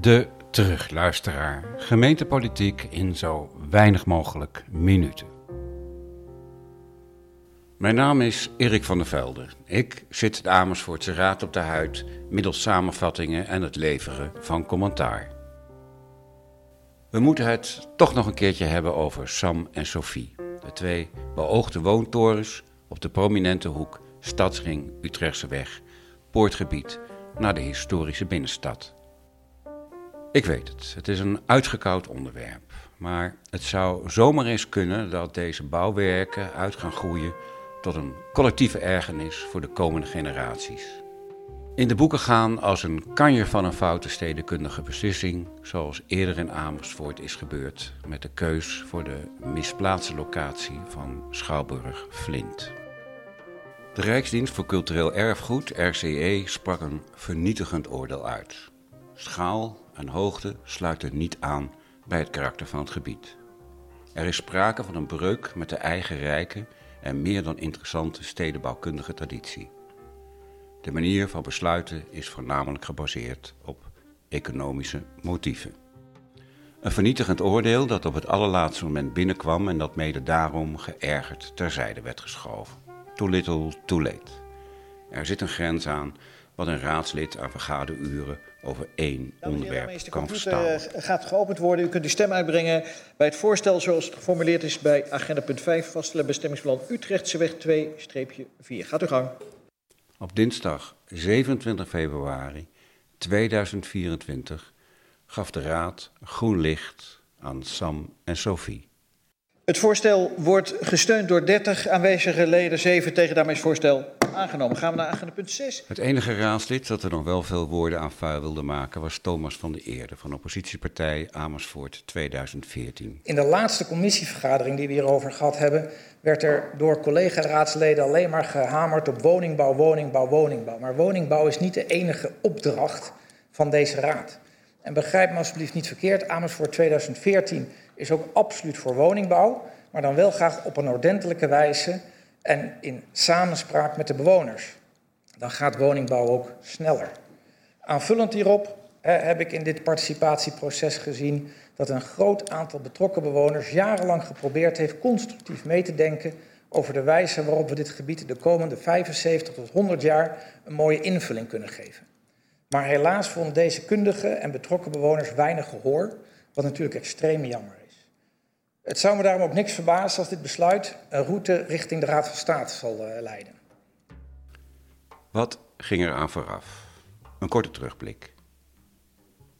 De terugluisteraar. Gemeentepolitiek in zo weinig mogelijk minuten. Mijn naam is Erik van der Velde. Ik zit de Amersfoortse Raad op de huid middels samenvattingen en het leveren van commentaar. We moeten het toch nog een keertje hebben over Sam en Sophie. De twee beoogde woontorens op de prominente hoek Stadsring Utrechtseweg, poortgebied naar de historische binnenstad. Ik weet het, het is een uitgekoud onderwerp. Maar het zou zomaar eens kunnen dat deze bouwwerken uit gaan groeien tot een collectieve ergernis voor de komende generaties. In de boeken gaan als een kanjer van een foute stedenkundige beslissing, zoals eerder in Amersfoort is gebeurd met de keus voor de misplaatste locatie van Schouwburg Flint. De Rijksdienst voor Cultureel Erfgoed, RCE, sprak een vernietigend oordeel uit. Schaal en hoogte sluiten niet aan bij het karakter van het gebied. Er is sprake van een breuk met de eigen rijke en meer dan interessante stedenbouwkundige traditie. De manier van besluiten is voornamelijk gebaseerd op economische motieven. Een vernietigend oordeel dat op het allerlaatste moment binnenkwam en dat mede daarom geërgerd terzijde werd geschoven. Too little, too late. Er zit een grens aan wat een raadslid aan vergaderuren over één onderwerp kan verstaan. De gaat geopend worden. U kunt uw stem uitbrengen bij het voorstel zoals het geformuleerd is bij agenda punt 5, vaststellen bestemmingsplan Utrechtseweg 2-4. Gaat uw gang. Op dinsdag 27 februari 2024 gaf de Raad groen licht aan Sam en Sophie. Het voorstel wordt gesteund door 30 aanwezige leden, 7 tegen. Daarmee is het voorstel aangenomen. Gaan we naar agenda punt 6. Het enige raadslid dat er nog wel veel woorden aan vuil wilde maken was Thomas van der Eerde van oppositiepartij Amersfoort 2014. In de laatste commissievergadering die we hierover gehad hebben, werd er door collega-raadsleden alleen maar gehamerd op woningbouw, woningbouw, woningbouw. Maar woningbouw is niet de enige opdracht van deze raad. En begrijp me alsjeblieft niet verkeerd, Amersfoort 2014 is ook absoluut voor woningbouw, maar dan wel graag op een ordentelijke wijze en in samenspraak met de bewoners. Dan gaat woningbouw ook sneller. Aanvullend hierop heb ik in dit participatieproces gezien dat een groot aantal betrokken bewoners jarenlang geprobeerd heeft constructief mee te denken over de wijze waarop we dit gebied de komende 75 tot 100 jaar een mooie invulling kunnen geven. Maar helaas vonden deze kundige en betrokken bewoners weinig gehoor, wat natuurlijk extreem jammer. Het zou me daarom ook niks verbazen als dit besluit een route richting de Raad van State zal uh, leiden. Wat ging er aan vooraf? Een korte terugblik.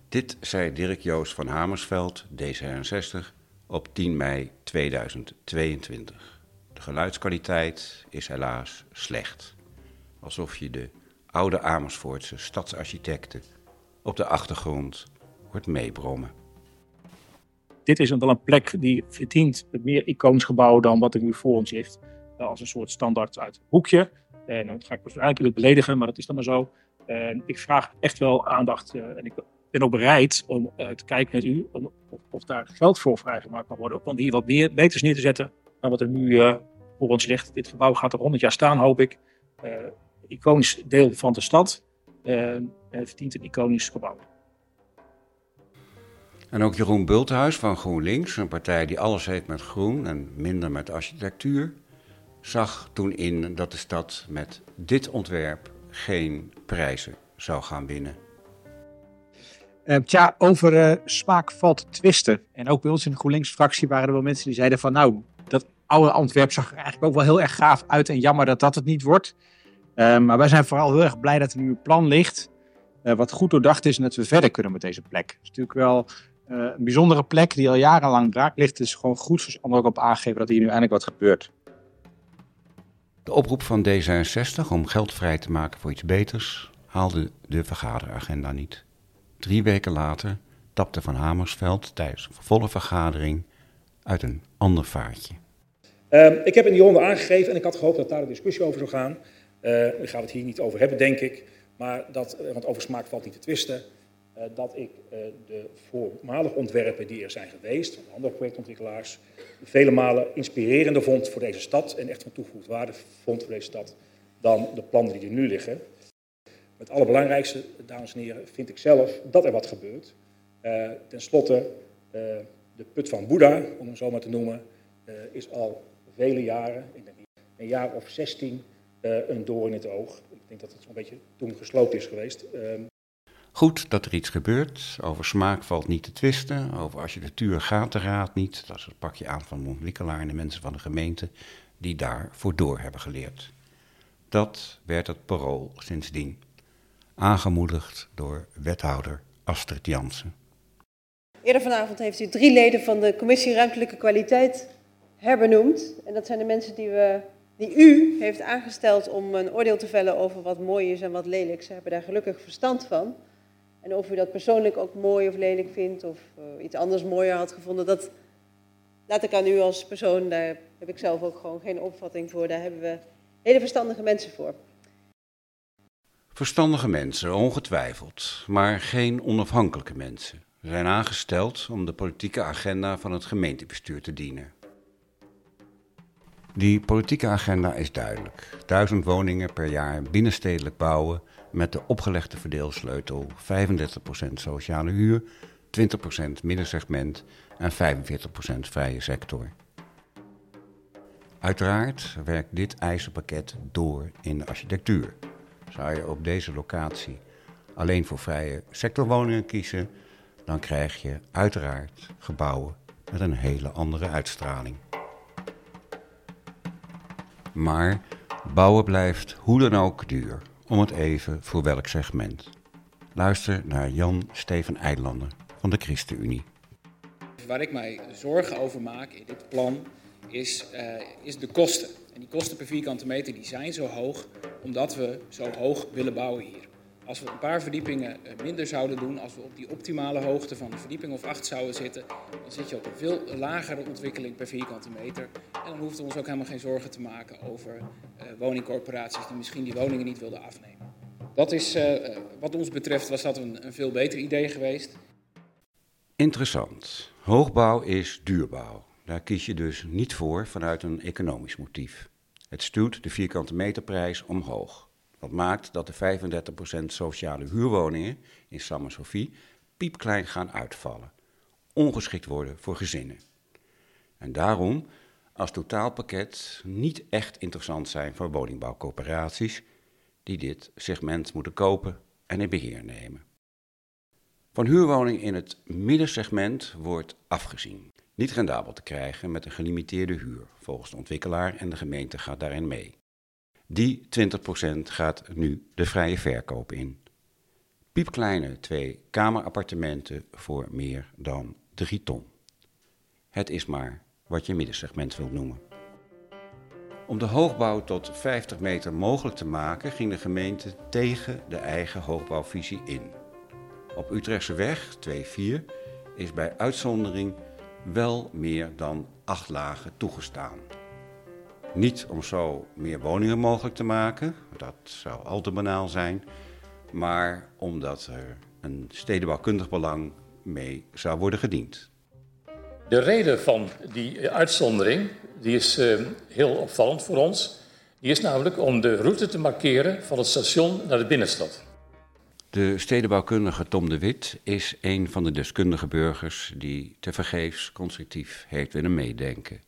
Dit zei Dirk Joost van Hamersveld, D66, op 10 mei 2022. De geluidskwaliteit is helaas slecht. Alsof je de oude Amersfoortse stadsarchitecten op de achtergrond hoort meebrommen. Dit is wel een plek die verdient meer iconisch gebouw dan wat er nu voor ons heeft. Als een soort standaard uit hoekje. En dan ga ik waarschijnlijk beledigen, maar dat is dan maar zo. En ik vraag echt wel aandacht. En ik ben ook bereid om te kijken met u of, daar geld voor vrijgemaakt kan worden. Om hier wat meer meters neer te zetten dan wat er nu uh, voor ons ligt. Dit gebouw gaat er 100 jaar staan, hoop ik. Iconisch deel van de stad. Uh, verdient een iconisch gebouw. En ook Jeroen Bulthuis van GroenLinks, een partij die alles heeft met groen en minder met architectuur, zag toen in dat de stad met dit ontwerp geen prijzen zou gaan winnen. Uh, tja, over uh, smaak valt te twisten. En ook bij ons in de GroenLinks-fractie waren er wel mensen die zeiden van... nou, dat oude ontwerp zag er eigenlijk ook wel heel erg gaaf uit... en jammer dat dat het niet wordt. Uh, maar wij zijn vooral heel erg blij dat er nu een plan ligt... wat goed doordacht is en dat we verder kunnen met deze plek. Het is natuurlijk wel een bijzondere plek die al jarenlang braak ligt. Het is gewoon goed voor anderen ook op aangegeven dat hier nu eindelijk wat gebeurt. De oproep van D66 om geld vrij te maken voor iets beters... haalde de vergaderagenda niet. Drie weken later tapte Van Hamersveld tijdens een volle vergadering uit een ander vaartje. Uh, ik heb in die ronde aangegeven, en ik had gehoopt dat daar de discussie over zou gaan. Uh, daar gaan we het hier niet over hebben, denk ik. Maar dat, want over smaak valt niet te twisten. Uh, dat ik de voormalige ontwerpen die er zijn geweest, van andere projectontwikkelaars, vele malen inspirerender vond voor deze stad en echt van toegevoegde waarde vond voor deze stad dan de plannen die er nu liggen. Het allerbelangrijkste, dames en heren, vind ik zelf dat er wat gebeurt. Uh, ten slotte, de put van Boeddha, om hem zo maar te noemen, is al vele jaren, ik denk een jaar of 16, een door in het oog. Ik denk dat het zo'n beetje toen gesloopt is geweest. Goed dat er iets gebeurt. Over smaak valt niet te twisten. Over architectuur gaat de raad niet. Dat is het pakje aan van ontwikkelaar en de mensen van de gemeente die daarvoor door hebben geleerd. Dat werd het parool sindsdien. Aangemoedigd door wethouder Astrid Jansen. Eerder vanavond heeft u drie leden van de Commissie Ruimtelijke Kwaliteit herbenoemd. En dat zijn de mensen die, we, die u heeft aangesteld om een oordeel te vellen over wat mooi is en wat lelijk. Ze hebben daar gelukkig verstand van. En of u dat persoonlijk ook mooi of lelijk vindt of uh, iets anders mooier had gevonden, dat laat ik aan u als persoon. Daar heb ik zelf ook gewoon geen opvatting voor. Daar hebben we hele verstandige mensen voor. Verstandige mensen, ongetwijfeld, maar geen onafhankelijke mensen. Ze zijn aangesteld om de politieke agenda van het gemeentebestuur te dienen. Die politieke agenda is duidelijk. Duizend woningen per jaar binnenstedelijk bouwen met de opgelegde verdeelsleutel 35% sociale huur, 20% middensegment en 45% vrije sector. Uiteraard werkt dit eisenpakket door in de architectuur. Zou je op deze locatie alleen voor vrije sectorwoningen kiezen, dan krijg je uiteraard gebouwen met een hele andere uitstraling. Maar bouwen blijft hoe dan ook duur, om het even voor welk segment. Luister naar Jan Steven Eilander van de ChristenUnie. Waar ik mij zorgen over maak in dit plan is, uh, is de kosten. En die kosten per vierkante meter die zijn zo hoog omdat we zo hoog willen bouwen hier. Als we een paar verdiepingen minder zouden doen, als we op die optimale hoogte van een verdieping of acht zouden zitten, dan zit je op een veel lagere ontwikkeling per vierkante meter. En dan hoeft we ons ook helemaal geen zorgen te maken over uh, woningcorporaties die misschien die woningen niet wilden afnemen. Dat is, uh, wat ons betreft, was dat een, een veel beter idee geweest. Interessant. Hoogbouw is duurbouw. Daar kies je dus niet voor vanuit een economisch motief. Het stuwt de vierkante meterprijs omhoog. Dat maakt dat de 35% sociale huurwoningen in Sofie piepklein gaan uitvallen. Ongeschikt worden voor gezinnen. En daarom als totaalpakket niet echt interessant zijn voor woningbouwcoöperaties die dit segment moeten kopen en in beheer nemen. Van huurwoningen in het middensegment wordt afgezien. Niet rendabel te krijgen met een gelimiteerde huur. Volgens de ontwikkelaar en de gemeente gaat daarin mee. Die 20% gaat nu de vrije verkoop in. Piepkleine twee kamerappartementen voor meer dan 3 ton. Het is maar wat je middensegment wilt noemen. Om de hoogbouw tot 50 meter mogelijk te maken ging de gemeente tegen de eigen hoogbouwvisie in. Op Utrechtseweg 2-4 is bij uitzondering wel meer dan acht lagen toegestaan. Niet om zo meer woningen mogelijk te maken, dat zou al te banaal zijn, maar omdat er een stedenbouwkundig belang mee zou worden gediend. De reden van die uitzondering die is uh, heel opvallend voor ons. Die is namelijk om de route te markeren van het station naar de binnenstad. De stedenbouwkundige Tom de Wit is een van de deskundige burgers die tevergeefs constructief heeft willen meedenken.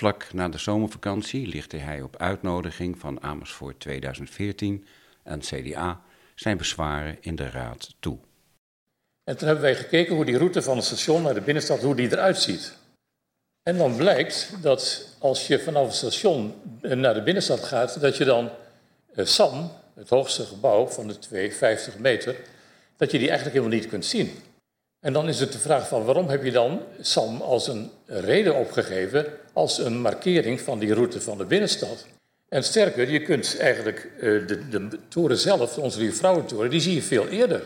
Vlak na de zomervakantie lichtte hij op uitnodiging van Amersfoort 2014 en CDA zijn bezwaren in de raad toe. En toen hebben wij gekeken hoe die route van het station naar de binnenstad, hoe die eruit ziet. En dan blijkt dat als je vanaf het station naar de binnenstad gaat, dat je dan eh, SAM, het hoogste gebouw van de 250 meter, dat je die eigenlijk helemaal niet kunt zien. En dan is het de vraag van waarom heb je dan SAM als een reden opgegeven, als een markering van die route van de binnenstad. En sterker, je kunt eigenlijk uh, de, de toren zelf, onze Vrouwentoren, die zie je veel eerder.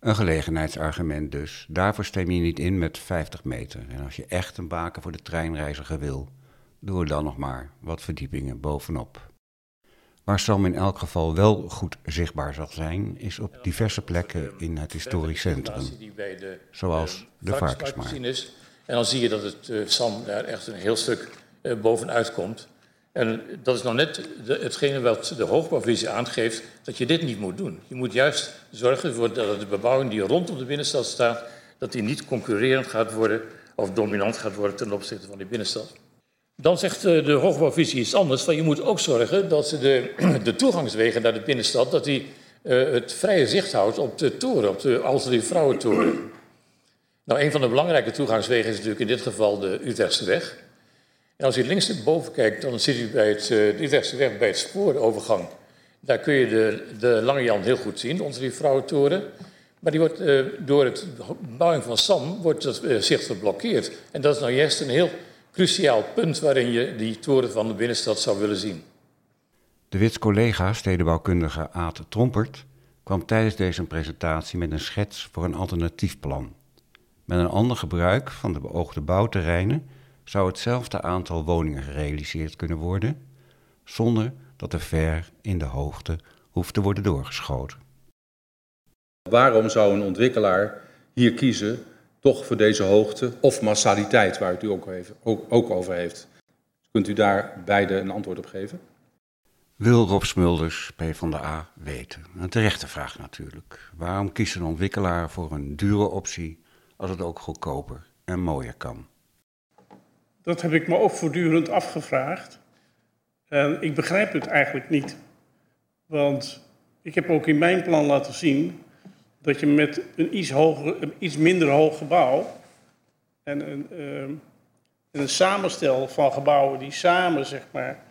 Een gelegenheidsargument dus. Daarvoor stem je niet in met 50 meter. En als je echt een baken voor de treinreiziger wil, doe er dan nog maar wat verdiepingen bovenop. Waar Sam in elk geval wel goed zichtbaar zal zijn, is op diverse plekken in het historisch centrum. Zoals de Varkensmarkt. En dan zie je dat het uh, Sam daar echt een heel stuk uh, bovenuit komt. En dat is nou net hetgene wat de hoogbouwvisie aangeeft, dat je dit niet moet doen. Je moet juist zorgen voor dat de bebouwing die rondom de binnenstad staat, dat die niet concurrerend gaat worden of dominant gaat worden ten opzichte van die binnenstad. Dan zegt eh, de hoogbouwvisie iets anders, van je moet ook zorgen dat de, de toegangswegen naar de binnenstad, dat die uh, het vrije zicht houdt op de toren, op de Alsterdam Vrouwentoren. Nou, een van de belangrijke toegangswegen is natuurlijk in dit geval de Utrechtse weg. En als je links boven kijkt, dan zit u bij het, uh, de weg bij het spoorovergang. Daar kun je de, de Lange Jan heel goed zien, onze die Vrouwentoren. Maar die wordt, door het bouwing van SAM wordt dat zicht geblokkeerd. En dat is nou juist een heel cruciaal punt waarin je die toren van de binnenstad zou willen zien. De Wits collega, stedenbouwkundige Aad Trompert, kwam tijdens deze presentatie met een schets voor een alternatief plan. Met een ander gebruik van de beoogde bouwterreinen zou hetzelfde aantal woningen gerealiseerd kunnen worden, zonder dat er ver in de hoogte hoeft te worden doorgeschoten. Waarom zou een ontwikkelaar hier kiezen toch voor deze hoogte of massaliteit, waar het u ook, even, ook, ook over heeft? Kunt u daar beide een antwoord op geven? Wil Rob Smulders, PvdA, weten. Een terechte vraag natuurlijk. Waarom kiest een ontwikkelaar voor een dure optie als het ook goedkoper en mooier kan? Dat heb ik me ook voortdurend afgevraagd. En ik begrijp het eigenlijk niet. Want ik heb ook in mijn plan laten zien dat je met een iets, hoger, iets minder hoog gebouw en een, uh, een samenstel van gebouwen die samen zeg maar,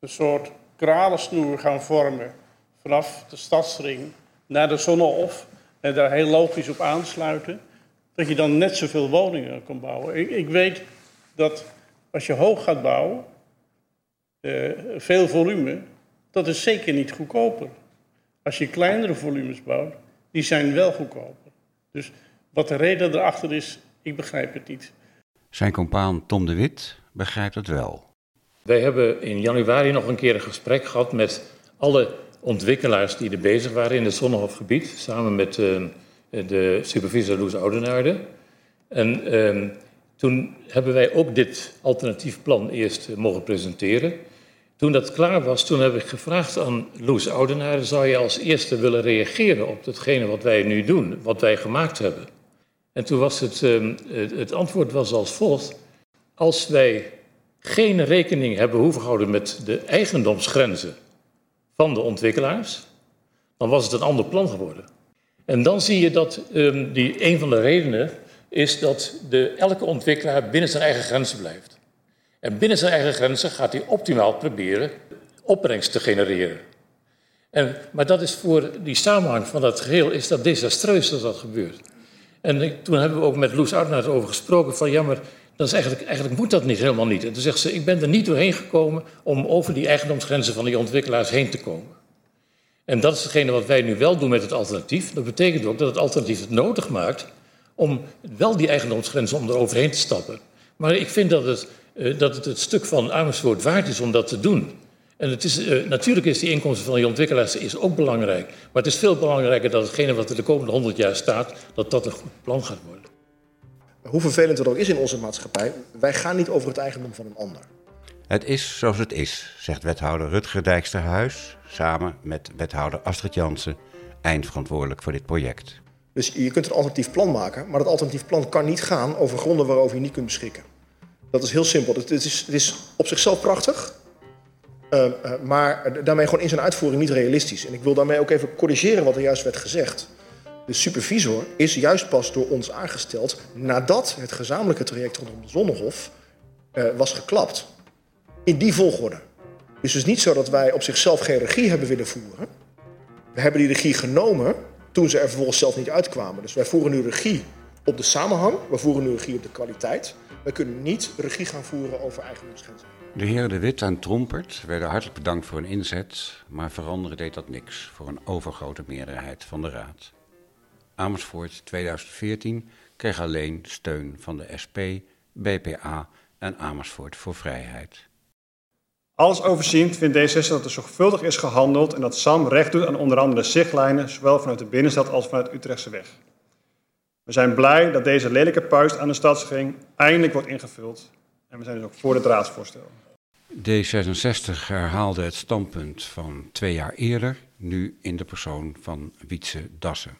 een soort kralensnoer gaan vormen vanaf de stadsring naar de Zonnehof en daar heel logisch op aansluiten, dat je dan net zoveel woningen kan bouwen. Ik, ik weet dat als je hoog gaat bouwen, uh, veel volume, dat is zeker niet goedkoper. Als je kleinere volumes bouwt, die zijn wel goedkoper. Dus wat de reden erachter is, ik begrijp het niet. Zijn compaan Tom de Wit begrijpt het wel. Wij hebben in januari nog een keer een gesprek gehad met alle ontwikkelaars die er bezig waren in het Zonnehofgebied, samen met uh, de supervisor Loes Oudenaarde. En uh, toen hebben wij ook dit alternatief plan eerst uh, mogen presenteren. Toen dat klaar was, toen heb ik gevraagd aan Loes Oudenaarde, zou je als eerste willen reageren op datgene wat wij nu doen, wat wij gemaakt hebben? En toen was het, ehm, het antwoord was als volgt. Als wij geen rekening hebben hoeven houden met de eigendomsgrenzen van de ontwikkelaars, dan was het een ander plan geworden. En dan zie je dat um, die, een van de redenen is dat de, elke ontwikkelaar binnen zijn eigen grenzen blijft. En binnen zijn eigen grenzen gaat hij optimaal proberen opbrengst te genereren. En, maar dat is voor die samenhang van dat geheel is dat desastreus dat dat gebeurt. En toen hebben we ook met Loes Arnaert over gesproken van ja, maar dat is eigenlijk, eigenlijk moet dat niet helemaal niet. En toen zegt ze, ik ben er niet doorheen gekomen om over die eigendomsgrenzen van die ontwikkelaars heen te komen. En dat is hetgene wat wij nu wel doen met het alternatief. Dat betekent ook dat het alternatief het nodig maakt om wel die eigendomsgrenzen om eroverheen te stappen. Maar ik vind dat het, dat het het stuk van Amersfoort waard is om dat te doen. En het is, uh, natuurlijk is die inkomsten van die ontwikkelaars is ook belangrijk. Maar het is veel belangrijker dat hetgene wat er de komende 100 jaar staat, dat dat een goed plan gaat worden. Hoe vervelend het ook is in onze maatschappij, wij gaan niet over het eigendom van een ander. Het is zoals het is, zegt wethouder Rutger Dijksterhuis, samen met wethouder Astrid Jansen, eindverantwoordelijk voor dit project. Dus je kunt een alternatief plan maken, maar dat alternatief plan kan niet gaan over gronden waarover je niet kunt beschikken. Dat is heel simpel. Het is, het is op zichzelf prachtig, uh, uh, maar daarmee gewoon in zijn uitvoering niet realistisch. En ik wil daarmee ook even corrigeren wat er juist werd gezegd. De supervisor is juist pas door ons aangesteld nadat het gezamenlijke traject rondom de Zonnehof uh, was geklapt. In die volgorde. Dus het is niet zo dat wij op zichzelf geen regie hebben willen voeren. We hebben die regie genomen toen ze er vervolgens zelf niet uitkwamen. Dus wij voeren nu regie op de samenhang, we voeren nu regie op de kwaliteit. We kunnen niet regie gaan voeren over eigendomsgrenzen. De heren De Wit en Trompert werden hartelijk bedankt voor hun inzet, maar veranderen deed dat niks voor een overgrote meerderheid van de Raad. Amersfoort 2014 kreeg alleen steun van de SP, BPA en Amersfoort voor Vrijheid. Alles overziend vindt D66 dat er zorgvuldig is gehandeld en dat SAM recht doet aan onder andere de zichtlijnen, zowel vanuit de binnenstad als vanuit Utrechtse weg. We zijn blij dat deze lelijke puist aan de stadsring eindelijk wordt ingevuld en we zijn dus ook voor het raadsvoorstel. D66 herhaalde het standpunt van twee jaar eerder, nu in de persoon van Wietse Dassen.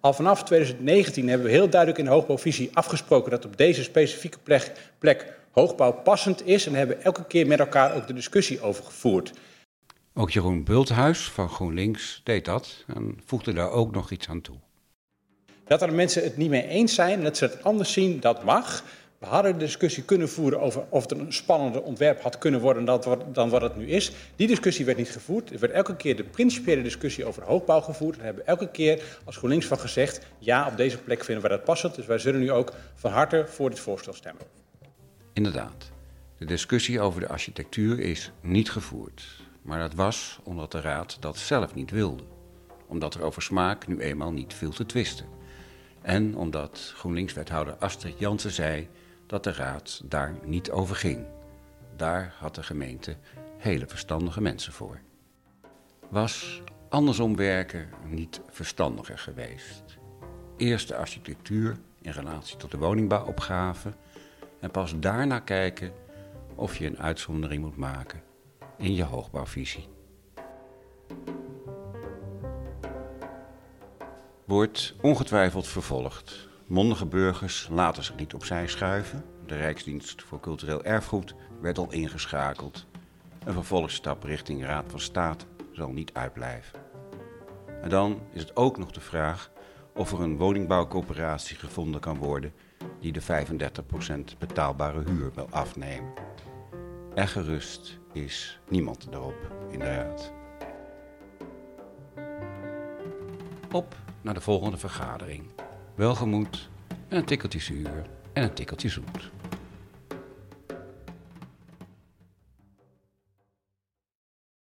Al vanaf 2019 hebben we heel duidelijk in de hoogbouwvisie afgesproken dat op deze specifieke plek, plek hoogbouw passend is en hebben elke keer met elkaar ook de discussie over gevoerd. Ook Jeroen Bulthuis van GroenLinks deed dat en voegde daar ook nog iets aan toe. Dat er mensen het niet mee eens zijn dat ze het anders zien, dat mag. We hadden de discussie kunnen voeren over of het een spannender ontwerp had kunnen worden dan wat het nu is. Die discussie werd niet gevoerd. Er werd elke keer de principiële discussie over hoogbouw gevoerd. En hebben elke keer als GroenLinks van gezegd, ja, op deze plek vinden wij dat passend. Dus wij zullen nu ook van harte voor dit voorstel stemmen. Inderdaad, de discussie over de architectuur is niet gevoerd. Maar dat was omdat de Raad dat zelf niet wilde. Omdat er over smaak nu eenmaal niet viel te twisten. En omdat GroenLinks-wethouder Astrid Jansen zei dat de Raad daar niet over ging. Daar had de gemeente hele verstandige mensen voor. Was andersom werken niet verstandiger geweest? Eerst de architectuur in relatie tot de woningbouwopgave en pas daarna kijken of je een uitzondering moet maken in je hoogbouwvisie. Wordt ongetwijfeld vervolgd. Mondige burgers laten zich niet opzij schuiven. De Rijksdienst voor Cultureel Erfgoed werd al ingeschakeld. Een vervolgstap richting Raad van State zal niet uitblijven. En dan is het ook nog de vraag of er een woningbouwcoöperatie gevonden kan worden die de 35% betaalbare huur wil afnemen. En gerust is niemand erop in de raad. Op naar de volgende vergadering. Welgemoed en een tikkeltje zuur en een tikkeltje zoet.